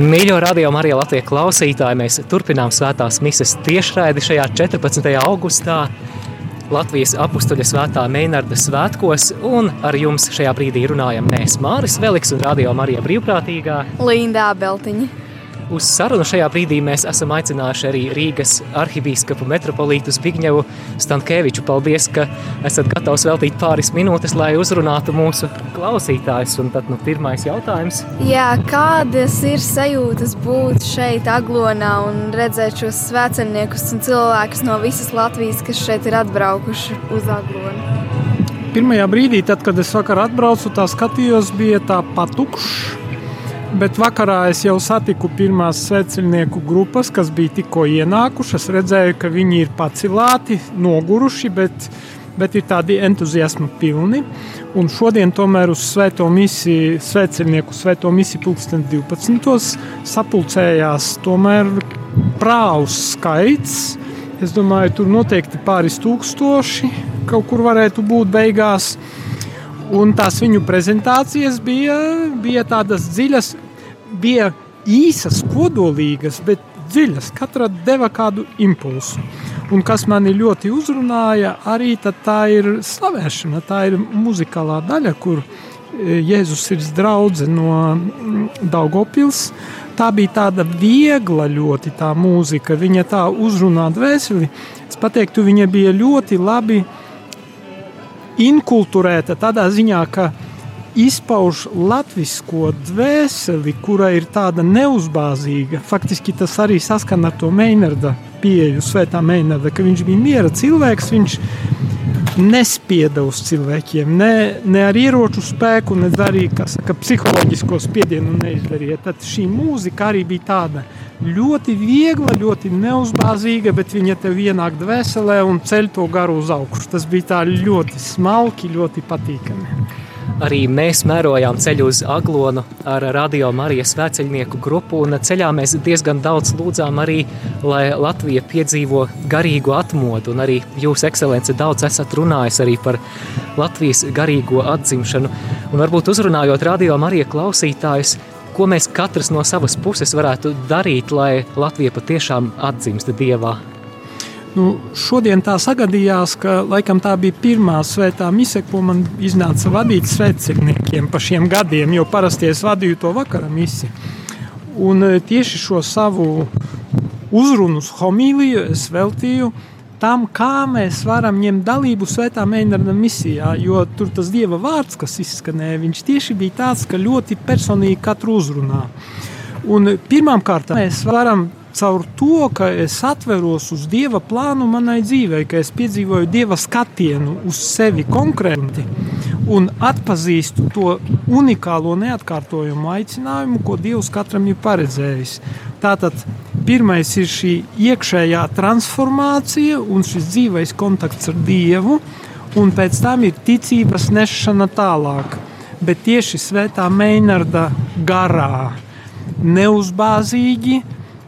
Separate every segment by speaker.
Speaker 1: Mīļo radio Marija Latvijas klausītāji, mēs turpinām svētās mises tiešraidi šajā 14. augustā Latvijas apustuļa svētā Meinarda svētkos, un ar jums šajā brīdī runājam mēs Māris Veliks un radio Marija brīvprātīgā
Speaker 2: Lindā Beltiņa.
Speaker 1: Uz sarunu šajā brīdī mēs esam aicinājuši arī Rīgas arhibīskapu metropolītu Zbigņevu Stankēviču. Paldies, ka esat gatavs veltīt pāris minūtes, lai uzrunātu mūsu klausītājus. Un tad nu, pirmais jautājums.
Speaker 2: Jā, kādas ir sajūtas būt šeit, Aglonā, un redzēt šos svētceļniekus un cilvēkus no visas Latvijas, kas šeit ir atbraukuši uz Aglonu?
Speaker 3: Pirmajā brīdī, tad, kad es vakar atbraucu, tā skatījos, bija tā patukšs Bet vakarā es jau satiku pirmās sveceļnieku grupas, kas bija tikko ienākušas. Redzēju, ka viņi ir pacilāti, noguruši, bet, bet ir tādi entuziasma pilni. Un šodien tomēr uz svēto misiju, sveceļnieku svēto misiju pulksten 12. sapulcējās tomēr prāvs skaits. Es domāju, tur noteikti pāris tūkstoši kaut kur varētu būt beigās. Un tās viņu prezentācijas bija, bija tādas dziļas, bija īsas, kodolīgas, bet dziļas. Katra deva kādu impulsu. Un kas mani ļoti uzrunāja, arī tā ir slavēšana, tā ir muzikālā daļa, kur e, Jēzus ir draugs no mm, Daugopils. Tā bija tāda viegla ļoti tā mūzika, viņa tā uzrunā dvēseli. Es pateiktu, viņa bija ļoti labi uh, inkulturēta tādā ziņā, ka izpauž latvisko dvēseli, kura ir tāda neuzbāzīga. Faktiski tas arī saskan ar to Meinarda pieeju, Svētā Meinarda, ka viņš bija miera cilvēks, viņš nespieda uz cilvēkiem, ne, ne ar ieroču spēku, ne arī saka, psiholoģisko spiedienu neizdarīja. Tad šī mūzika arī bija tāda ļoti viegla, ļoti neuzbāzīga, bet viņa tev ienāk dvēselē un ceļ to garu uz augšu. Tas bija tā ļoti smalki, ļoti patīkami.
Speaker 1: Arī mēs mērojām ceļu uz Aglonu ar Radio Marijas svēceļnieku grupu, un ceļā mēs diezgan daudz lūdzām arī, lai Latvija piedzīvo garīgu atmodu, un arī jūs, ekscelence, daudz esat runājis arī par Latvijas garīgo atzimšanu. Un varbūt uzrunājot Radio Marija klausītājus, ko mēs katrs no savas puses varētu darīt, lai Latvija patiešām atzimst Dievā?
Speaker 3: Nu, šodien tā sagadījās, ka laikam tā bija pirmā svētā mise, ko man iznāca vadīt svētceļniekiem pa šiem gadiem, jo parasti es vadīju to vakara misi. Un e, tieši šo savu uzrunu, homīliju es veltīju tam, kā mēs varam ņemt dalību Svētā Mēneša misijā. Jo tur tas Dieva vārds, kas izskanēja, viņš tieši bija tāds, ka ļoti personīgi katru uzrunā. Un pirmkārt, mēs varam caur to, ka es atveros uz Dieva plānu manai dzīvei, ka es piedzīvoju Dieva skatienu uz sevi konkrēti un atpazīstu to unikālo, neatkārtojumu aicinājumu, ko Dievs katram ir paredzējis. Tātad Pirmais ir šī iekšējā transformācija un šis dzīvais kontakts ar Dievu, un pēc tam ir ticības nešana tālāk. Bet tieši svētā Meinarda garā, neuzbāzīgi,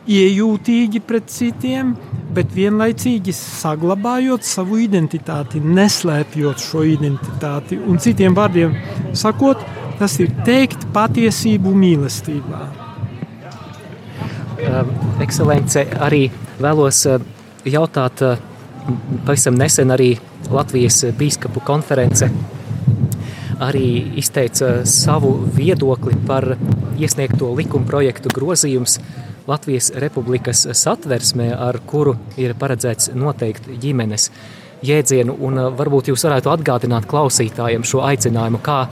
Speaker 3: iejūtīgi pret citiem, bet vienlaicīgi saglabājot savu identitāti, neslēpjot šo identitāti. Un citiem vārdiem sakot, tas ir teikt patiesību mīlestībā.
Speaker 1: Ehm, ekscelence, arī vēlos eh, jautāt, eh, pavisam nesen arī Latvijas bīskapu konference arī izteica savu viedokli par iesniegto likuma projektu grozījums Latvijas Republikas satversmē, ar kuru ir paredzēts noteikt ģimenes jēdzienu, un eh, varbūt jūs varētu atgādināt klausītājiem šo aicinājumu, kā,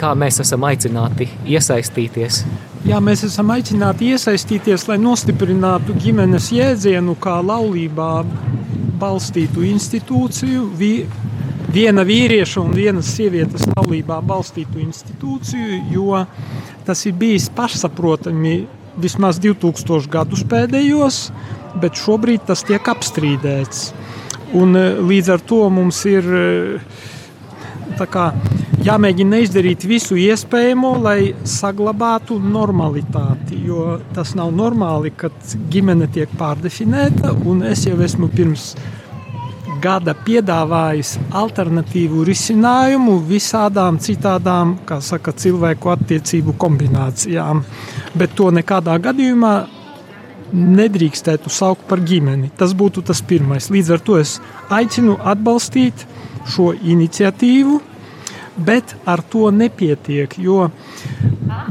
Speaker 1: kā mēs esam aicināti iesaistīties
Speaker 3: Jā, mēs esam aicināti iesaistīties, lai nostiprinātu ģimenes jēdzienu kā laulībā balstītu institūciju, vi, viena vīrieša un vienas sievietes laulībā balstītu institūciju, jo tas ir bijis pašsaprotami vismaz 2000 gadus pēdējos, bet šobrīd tas tiek apstrīdēts. Un, eh, līdz ar to mums ir eh, kā, jāmēģina izdarīt visu iespējamo, lai saglabātu normalitāti. Jo tas nav normāli, kad ģimene tiek pārdefinēta. Es jau esmu pirms gada piedāvājis alternatīvu risinājumu visādām citādām, kā saka, cilvēku attiecību kombinācijām. Bet to nekādā gadījumā nedrīkstētu saukt par ģimeni. Tas būtu tas pirmais. Līdz ar to es aicinu atbalstīt šo iniciatīvu, bet ar to nepietiek, jo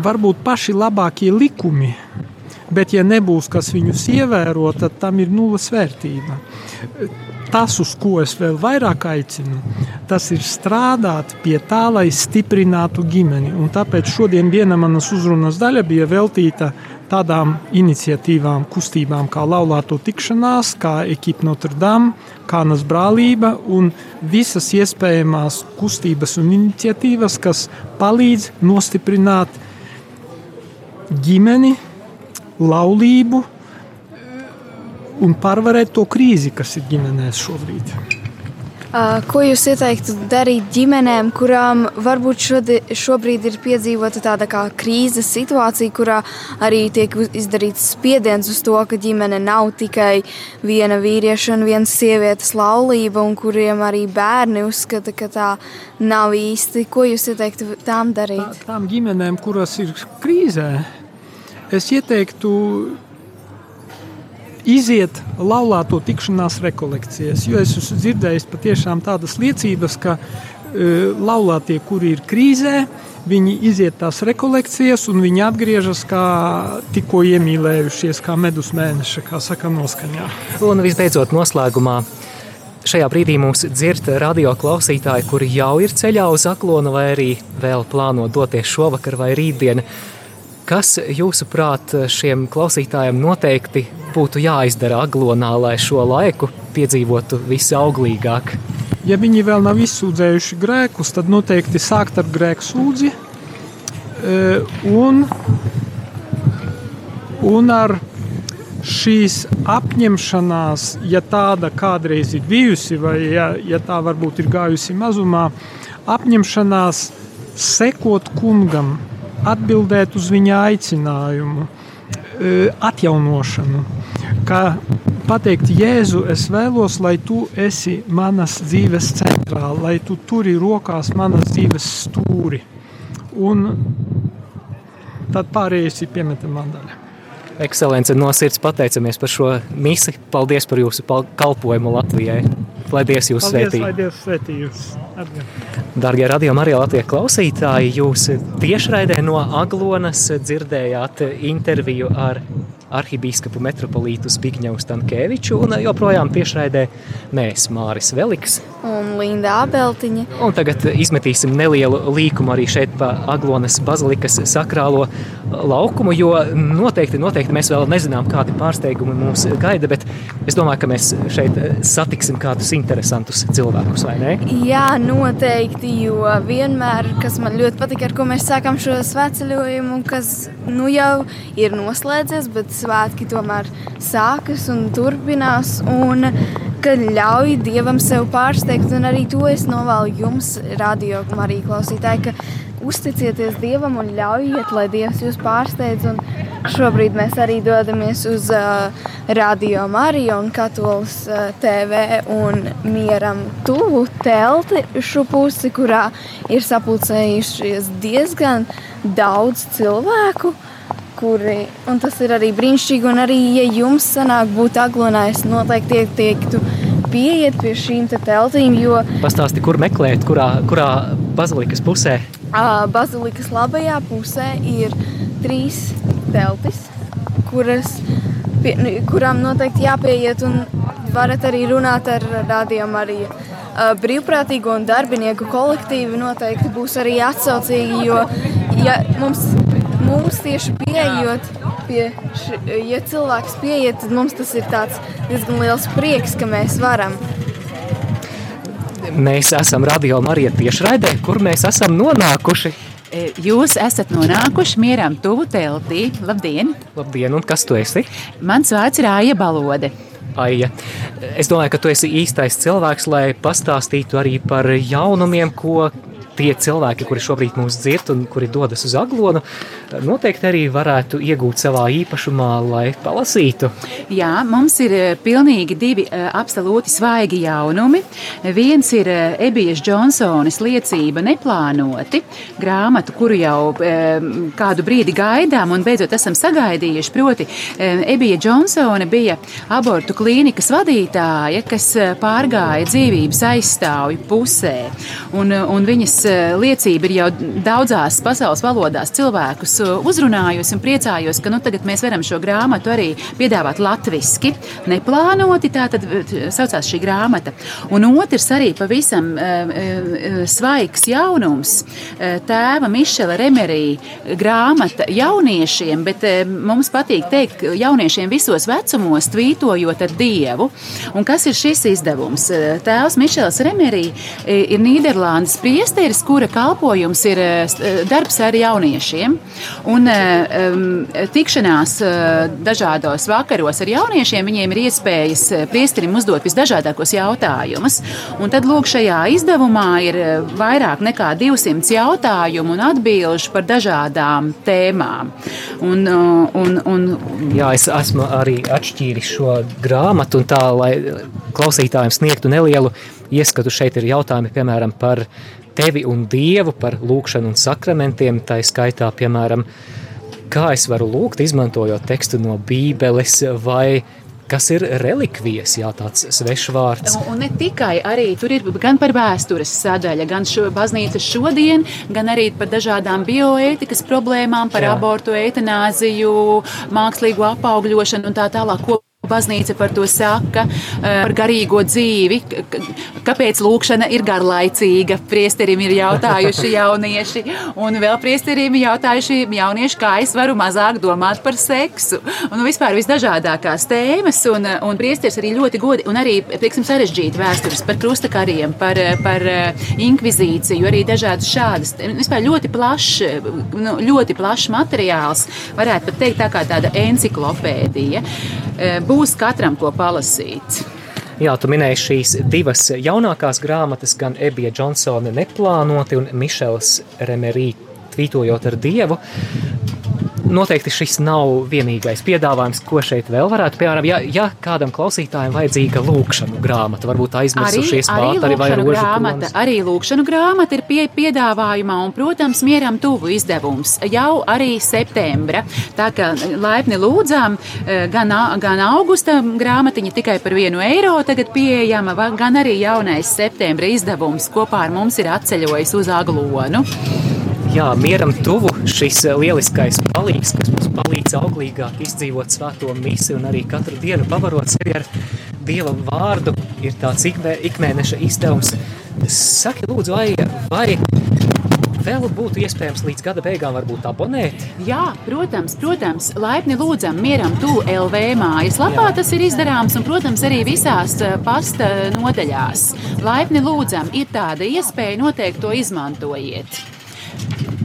Speaker 3: varbūt paši labākie likumi, bet ja nebūs kas viņus ievēro, tad tam ir nulles vērtība. Tas, uz ko es vēl vairāk aicinu, tas ir strādāt pie tā, lai stiprinātu ģimeni. Un tāpēc šodien viena manas uzrunas daļa bija veltīta tādām iniciatīvām, kustībām kā laulāto tikšanās, kā ekipa Notre Dame, Kānas brālība un visas iespējamās kustības un iniciatīvas, kas palīdz nostiprināt ģimeni, laulību un pārvarēt to krīzi, kas ir ģimenēs šobrīd.
Speaker 2: Ko jūs ieteiktu darīt ģimenēm, kurām varbūt šodi, šobrīd ir piedzīvota tāda kā krīzes situācija, kurā arī tiek izdarīts spiediens uz to, ka ģimene nav tikai viena vīrieša un viena sievietes laulība, un kuriem arī bērni uzskata, ka tā nav īsti. Ko jūs ieteiktu tām darīt?
Speaker 3: Tā, tām ģimenēm, kuras ir krīzē, es ieteiktu iziet laulāto tikšanās rekolekcijas. Jo es esmu dzirdējis patiešām tādas liecības, ka uh, laulātie, kuri ir krīzē, viņi iziet tās rekolekcijas un viņi atgriežas kā tikko iemīlējušies, kā medus mēneša, kā saka noskaņā.
Speaker 1: Un visbeidzot noslēgumā. Šajā brīdī mums dzird radio klausītāji, kuri jau ir ceļā uz aklonu, vai arī vēl plāno doties šovakar vai rītdien. Kas, jūsuprāt, šiem klausītājiem noteikti būtu jāizdara aglonā, lai šo laiku piedzīvotu visauglīgāk?
Speaker 3: Ja viņi vēl nav izsūdzējuši grēkus, tad noteikti sākt ar grēku sūdzi un, un ar šīs apņemšanās, ja tāda kādreiz ir bijusi, vai ja, ja tā varbūt ir gājusi mazumā, apņemšanās sekot kungam, atbildēt uz viņa aicinājumu, atjaunošanu kā pateikt, Jēzu, es vēlos, lai tu esi manas dzīves centrā, lai tu turi rokās manas dzīves stūri. Un tad pārējais ir piemetamā daļa.
Speaker 1: Ekscelence, no sirds pateicamies par šo misi. Paldies par jūsu kalpojumu Latvijai. Lai Dievs jūs svētī.
Speaker 3: Lai Dievs svētī jūs.
Speaker 1: Dargie radio Marija Latvijas klausītāji, jūs tiešraidē no Aglonas dzirdējāt interviju ar arhibīskapu metropolītu Zbigņevu Stankēviču un joprojām tiešraidē mēs Māris Veliks.
Speaker 2: Un Linda Abeltiņa.
Speaker 1: Un tagad izmetīsim nelielu līkumu arī šeit pa Aglonas bazilikas sakrālo laukumu, jo noteikti, noteikti mēs vēl nezinām, kādi pārsteigumi mūs gaida, bet es domāju, ka mēs šeit satiksim kādus interesantus cilvēkus, vai ne?
Speaker 2: Jā, noteikti, jo vienmēr, kas man ļoti patīk, ar ko mēs sākam šo svētceļojumu, kas nu jau ir noslēdzies, bet svētki tomēr sākas un turpinās. Un ka ļauj Dievam sev pārsteigt, un arī to es novēlu jums, radio arī klausītāji, ka uzticieties Dievam un ļaujiet, lai Dievs jūs pārsteidz. Un šobrīd mēs arī dodamies uz uh, Radio Mariju un Katolas uh, TV un mieram tuvu telti šo pusi, kurā ir sapulcējušies diezgan daudz cilvēku kuri, un tas ir arī brīnišķīgi, un arī, ja jums sanāk būt aglonā, es noteikti ieteiktu pieiet pie šīm te teltīm, jo...
Speaker 1: Pastāsti, kur meklēt, kurā, kurā bazilikas pusē?
Speaker 2: Bazilikas labajā pusē ir trīs teltis, kuras, pie, nu, kurām noteikti jāpieiet, un varat arī runāt ar rādījām arī brīvprātīgo un darbinieku kolektīvi noteikti būs arī atsaucīgi, jo ja mums mums tieši pieejot, pie š, ja cilvēks pieiet, tad mums tas ir tāds diezgan liels prieks, ka mēs varam.
Speaker 1: Mēs esam Radio Marija tiešraidē, kur mēs esam nonākuši.
Speaker 4: E, jūs esat nonākuši mieram tuvu teltī. Labdien!
Speaker 1: Labdien, un kas tu esi?
Speaker 4: Mans vārds ir Aija Balode.
Speaker 1: Aija. Es domāju, ka tu esi īstais cilvēks, lai pastāstītu arī par jaunumiem, ko tie cilvēki, kuri šobrīd mūs dzird un kuri dodas uz aglonu, noteikti arī varētu iegūt savā īpašumā, lai palasītu.
Speaker 4: Jā, mums ir pilnīgi divi absolūti svaigi jaunumi. Viens ir Ebijas Džonsonas liecība neplānoti, grāmatu, kuru jau kādu brīdi gaidām un beidzot esam sagaidījuši. Proti, Ebija Džonsona bija abortu klīnikas vadītāja, kas pārgāja dzīvības aizstāvju pusē. Un, un viņas liecība ir jau daudzās pasaules valodās cilvēkus uzrunājusi un priecājos, ka nu, tagad mēs varam šo grāmatu arī piedāvāt latviski, neplānoti. Tā tad saucās šī grāmata. Un otrs arī pavisam svaigs jaunums - tēva Mišela Remerī grāmata jauniešiem, bet mums patīk teikt jauniešiem visos vecumos, tvītojot ar Dievu. Un kas ir šis izdevums? Tēvs Mišels Remerī ir Nīderlandes priesteris, kura kalpojums ir darbs ar jauniešiem. Un um, tikšanās dažādos vakaros ar jauniešiem viņiem ir iespējas priesterim uzdot visdažādākos jautājumus. Un tad, lūk, šajā izdevumā ir vairāk nekā 200 jautājumu un atbilžu par dažādām tēmām. Un, un, un,
Speaker 1: Jā, es esmu arī atšķīris šo grāmatu, un tā, lai klausītājiem sniegtu nelielu ieskatu, šeit ir jautājumi, piemēram, par tevi un Dievu, par lūkšanu un sakramentiem, tā skaitā, piemēram, kā es varu lūgt, izmantojot tekstu no Bībeles, vai kas ir relikvijas, jā, tāds svešvārds.
Speaker 4: Un, un ne tikai arī tur ir gan par vēstures sadaļa, gan šo baznīcas šodien, gan arī par dažādām bioētikas problēmām, par jā. abortu, eitanāziju, mākslīgu apaugļošanu un tā tālāk. Ko Baznīca par to saka, eh, par garīgo dzīvi, kāpēc lūkšana ir garlaicīga. Priesterim ir jautājuši jaunieši, un vēl priesterim ir jautājuši jaunieši, kā es varu mazāk domāt par seksu. Un vispār visdažādākās tēmas, un, un priesteris arī ļoti godi, un arī, teiksim, sarežģīti vēstures par krustakariem, par, par eh, inkvizīciju, arī dažādas šādas. Vispār ļoti plašs, nu, ļoti plašs materiāls, varētu pat teikt tā kā tāda enciklopēdija. Eh, būs katram ko palasīt.
Speaker 1: Jā, tu minēji šīs divas jaunākās grāmatas, gan Ebija Džonsona neplānoti un Mišels Remerī tvītojot ar Dievu noteikti šis nav vienīgais piedāvājums, ko šeit vēl varētu. Piemēram, ja, ja kādam klausītājam vajadzīga lūkšanu grāmata, varbūt aizmirsušies pātari vai rožu
Speaker 4: grāmata. Arī lūkšanu grāmata ir pie, piedāvājumā un, protams, mieram tuvu izdevums jau arī septembra. Tā kā laipni lūdzām, e, gan, gan augusta grāmatiņa tikai par vienu eiro tagad pieejama, gan arī jaunais septembra izdevums kopā ar mums ir atceļojis uz Aglonu
Speaker 1: jā, mieram tuvu šis eh, lieliskais palīgs, kas mums palīdz auglīgāk izdzīvot svēto misi un arī katru dienu pavarot sevi ar Dieva vārdu, ir tāds ikmē, ikmēneša izdevums. Saki, lūdzu, vai, vai vēl būtu iespējams līdz gada beigām varbūt abonēt?
Speaker 4: Jā, protams, protams, laipni lūdzam mieram tu LV mājas lapā Jā. tas ir izdarāms un, protams, arī visās eh, pasta nodaļās. Laipni lūdzam, ir tāda iespēja, noteikti to izmantojiet.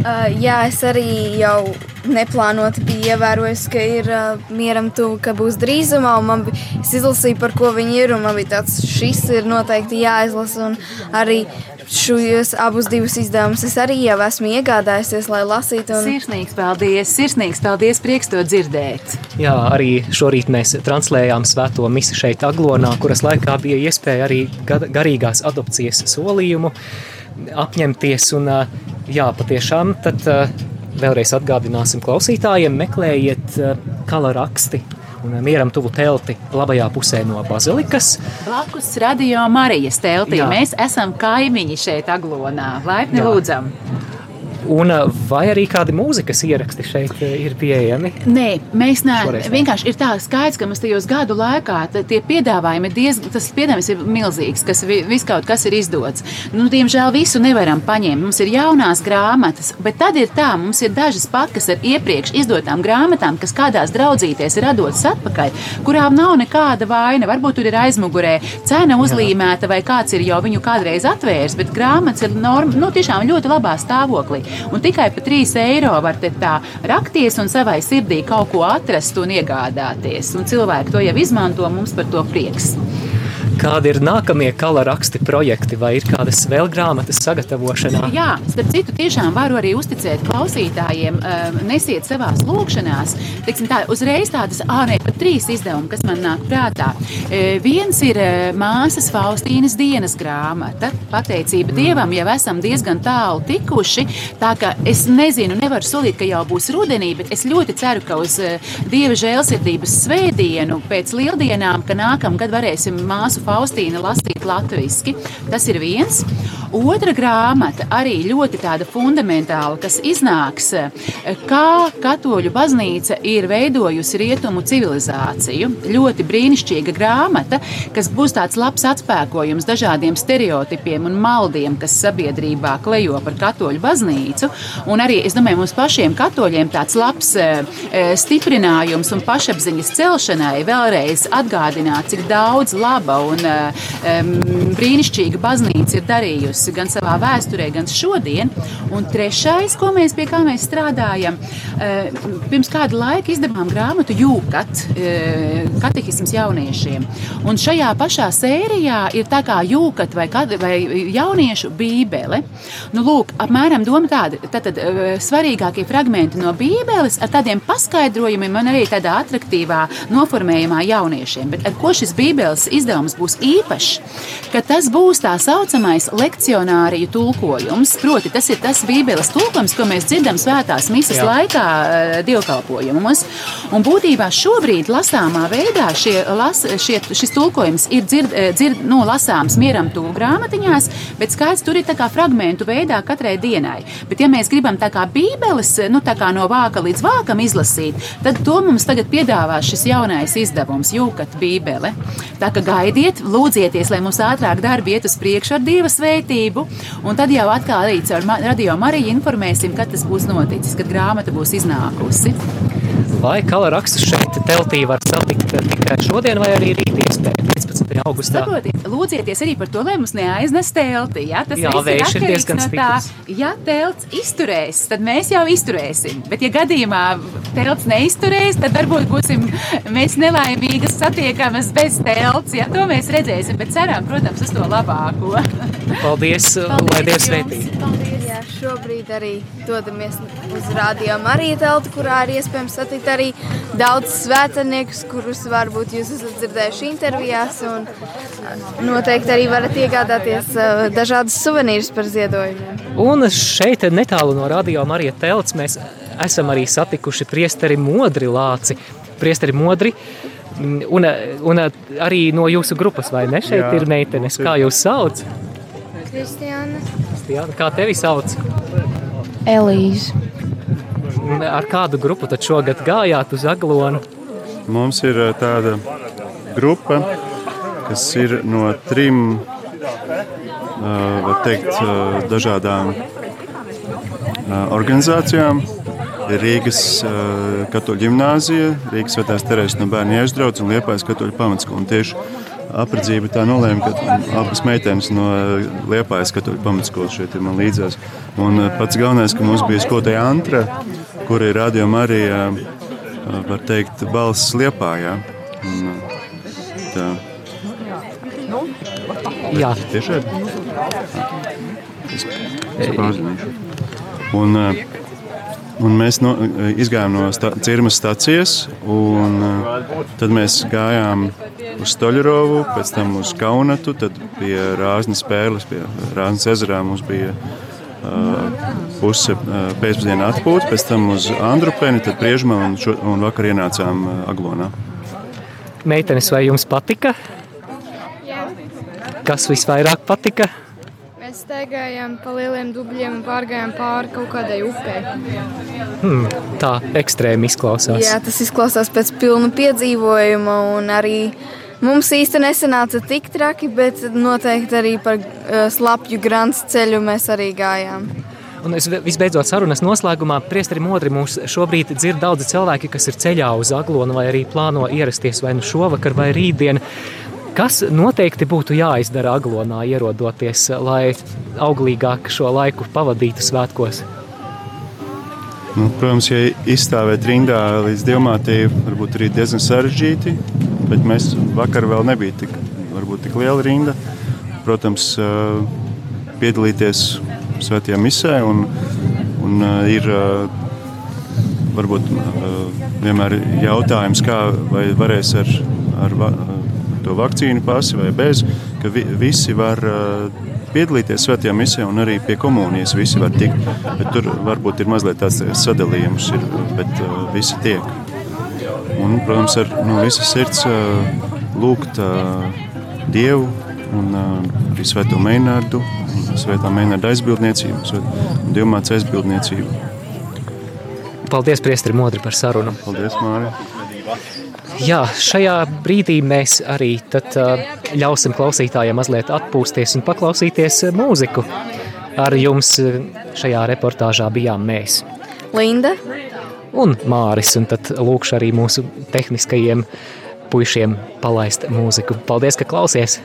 Speaker 2: Uh, jā, es arī jau neplānoti biju ievērojis, ka ir uh, mieram tuvu, ka būs drīzumā. Man bija, es izlasīju, par ko viņi ir, un man bija tāds, šis ir noteikti jāizlasa. Un arī šos abus divus izdevumus es arī jau esmu iegādājusies, lai lasītu.
Speaker 4: Un... Sirsnīgs paldies, sirsnīgs paldies, prieks to dzirdēt.
Speaker 1: Jā, arī šorīt mēs translējām svēto misi šeit Aglonā, kuras laikā bija iespēja arī garīgās adopcijas solījumu apņemties. Un, jā, patiešām tad vēlreiz atgādināsim klausītājiem, meklējiet kala raksti un mieram tuvu telti labajā pusē no bazilikas.
Speaker 4: Blakus radio Marijas teltī. Jā. Mēs esam kaimiņi šeit Aglonā. Laipni Jā. lūdzam!
Speaker 1: Un uh, vai arī kādi mūzikas ieraksti šeit uh, ir pieejami?
Speaker 4: Nē, mēs neesam. Vienkārši ir tā skaidrs, ka mums tajos gadu laikā tie piedāvājumi diezgan, tas piedāvājums ir milzīgs, kas viss kaut kas ir izdots. Nu, diemžēl visu nevaram paņemt. Mums ir jaunās grāmatas, bet tad ir tā, mums ir dažas pakas ar iepriekš izdotām grāmatām, kas kādās draudzīties ir dotas atpakaļ, kurām nav nekāda vaina. Varbūt tur ir aizmugurē cena uzlīmēta vai kāds ir jau viņu kādreiz atvērs, bet grāmatas ir norma, nu, tiešām ļoti labā stāvoklī. Un tikai par 3 eiro var tā rakties un savai sirdī kaut ko atrast un iegādāties. Un cilvēki to jau izmanto, mums par to prieks.
Speaker 1: Kādi ir nākamie kala raksti projekti vai ir kādas vēl grāmatas sagatavošanā?
Speaker 4: Jā, starp citu, tiešām varu arī uzticēt klausītājiem, um, nesiet savās lūkšanās. Teiksim, tā, uzreiz tādas ārē pat trīs izdevumi, kas man nāk prātā. E, viens ir e, māsas Faustīnas dienas grāmata. Pateicība Dievam, jau esam diezgan tālu tikuši. Tā ka es nezinu, nevaru solīt, ka jau būs rudenī, bet es ļoti ceru, ka uz Dieva žēlsirdības svētdienu pēc lieldienām, ka nākamgad varēsim māsu Faustīnu lasīt latviski. Tas ir viens. Otra grāmata arī ļoti tāda fundamentāla, kas iznāks, kā katoļu baznīca ir veidojusi rietumu civilizāciju. Ļoti brīnišķīga grāmata, kas būs tāds labs atspēkojums dažādiem stereotipiem un maldiem, kas sabiedrībā klejo par katoļu baznīcu. Un arī, es domāju, mums pašiem katoļiem tāds labs stiprinājums un pašapziņas celšanai vēlreiz atgādināt, cik daudz laba un um, brīnišķīga baznīca ir darījusi bijusi gan savā vēsturē, gan šodien. Un trešais, ko mēs pie kā mēs strādājam, eh, pirms kāda laika izdevām grāmatu Jūkat, eh, katehisms jauniešiem. Un šajā pašā sērijā ir tā kā Jūkat vai, vai jauniešu bībele. Nu, lūk, apmēram doma tāda, tad, tad eh, svarīgākie fragmenti no bībeles ar tādiem paskaidrojumiem un arī tādā atraktīvā noformējumā jauniešiem. Bet ar ko šis bībeles izdevums būs īpašs? Ka tas būs tā saucamais lekcija misionāriju tulkojums. Proti, tas ir tas Bībeles tulkojums, ko mēs dzirdam svētās misijas laikā uh, dievkalpojumos. Un būtībā šobrīd lasāmā veidā šie, las, šie, šis tulkojums ir dzird, eh, dzird, nu, lasāms mieram tūlu grāmatiņās, bet skaits tur ir tā kā fragmentu veidā katrai dienai. Bet ja mēs gribam tā kā Bībeles, nu tā kā no vāka līdz vākam izlasīt, tad to mums tagad piedāvās šis jaunais izdevums, Jūkat Bībele. Tā kā gaidiet, lūdzieties, lai mums ātrāk darbi iet uz priekšu ar Dieva svētību kustību. Un tad jau atkal arī caur radio Mariju informēsim, kad tas būs noticis, kad grāmata būs iznākusi.
Speaker 1: Vai kala rakstus šeit teltī var satikt tikai šodien vai arī rīt iespēja 15. augustā?
Speaker 4: Saprotiet, lūdzieties arī par to, lai mums neaiznes telti. Ja? Tas
Speaker 1: Jā, vējš ir diezgan
Speaker 4: no tā, ja telts izturēs, tad mēs jau izturēsim. Bet ja gadījumā telts neizturēs, tad varbūt būsim mēs nelaimīgas satiekamas bez telts. Ja? To mēs redzēsim, bet ceram, protams, uz to labāko.
Speaker 1: Paldies, Paldies lai Dievs sveitī!
Speaker 2: Jā, šobrīd arī dodamies uz radio Mariju teltu, kurā ir iespējams satikt arī daudz svētceniekus, kurus varbūt jūs esat dzirdējuši intervijās. Noteikti arī varat iegādāties dažādas suvenīrus par ziedojumiem.
Speaker 1: Un šeit netālu no radio Marija telts mēs esam arī satikuši priesteri Modri Lāci. Priesteri Modri, Un, un arī no jūsu grupas, vai ne? Šeit Jā, ir meitenes. Kā jūs sauc?
Speaker 2: Kristiāna.
Speaker 1: Kristiāna. Kā tevi sauc?
Speaker 2: Elīze.
Speaker 1: Ar kādu grupu tad šogad gājāt uz Aglonu?
Speaker 5: Mums ir tāda grupa, kas ir no trim uh, teikt, dažādām organizācijām. Rīgas katoļu ģimnāzija, Rīgas Svētās Terēzes no bērnu iestrauc un Liepājas katoļu pamatskola. Tieši apredzība tā nolēma, ka abas meitenes no Liepājas katoļu pamatskolas šeit ir man līdzās. Un eh, pats galvenais, ka mums bija skotāja Antra, kur ir rādījuma arī, eh, var teikt, balss Liepājā. Un, eh, tā.
Speaker 1: Jā.
Speaker 5: Tiešām? Es, es pārzināšu. Un, uh, Un mēs no, izgājām no sta, Cirmas stācijas, un uh, tad mēs gājām uz Stoļerovu, pēc tam uz Kaunatu, tad pie Rāznas pērles, pie Rāznas ezerā mums bija uh, puse uh, pēcpusdienā atpūta, pēc tam uz Andrupeni, tad Priežmā un, šo, un vakar ienācām uh, Aglonā.
Speaker 1: Meitenes, vai jums patika?
Speaker 2: Jā.
Speaker 1: Kas visvairāk patika?
Speaker 2: Mēs staigājām pa lieliem dubļiem un pārgājām pāri kaut kādai upē.
Speaker 1: Hmm, tā ekstrēmi izklausās.
Speaker 2: Jā, tas izklausās pēc pilna piedzīvojuma un arī mums īsti nesanāca tik traki, bet noteikti arī par uh, slapju grants ceļu mēs arī gājām.
Speaker 1: Un es visbeidzot sarunas noslēgumā priesteri modri mūs šobrīd dzird daudzi cilvēki, kas ir ceļā uz Aglonu vai arī plāno ierasties vai nu šovakar vai rītdien. Kas noteikti būtu jāizdara Aglonā, ierodoties, lai auglīgāk šo laiku pavadītu svētkos?
Speaker 5: Nu, protams, ja izstāvēt rindā līdz diamātei, varbūt arī diezgan sarežģīti, bet mēs vakar vēl nebija tik, varbūt tik liela rinda. Protams, piedalīties svētajā misē un, un ir varbūt vienmēr jautājums, kā vai varēs ar, ar to vakcīnu pasi vai bez, ka vi, visi var piedalīties svētajā misijā un arī pie komunijas visi var tikt. Bet tur varbūt ir mazliet tāds sadalījums, ir, bet visi tiek. Un, protams, ar no visas sirds lūgt Dievu un arī Svēto Meinārdu, Svētā Meinārda aizbildniecību, Dievmāts aizbildniecību.
Speaker 1: Paldies, Priestri Modri, par sarunu.
Speaker 5: Paldies, Mārija.
Speaker 1: Jā, šajā brīdī mēs arī tad, ļausim klausītājiem mazliet atpūsties un paklausīties mūziku. Ar jums šajā reportāžā bijām mēs.
Speaker 2: Linda
Speaker 1: un Māris, un tad lūkšu arī mūsu tehniskajiem puišiem palaist mūziku. Paldies, ka klausies!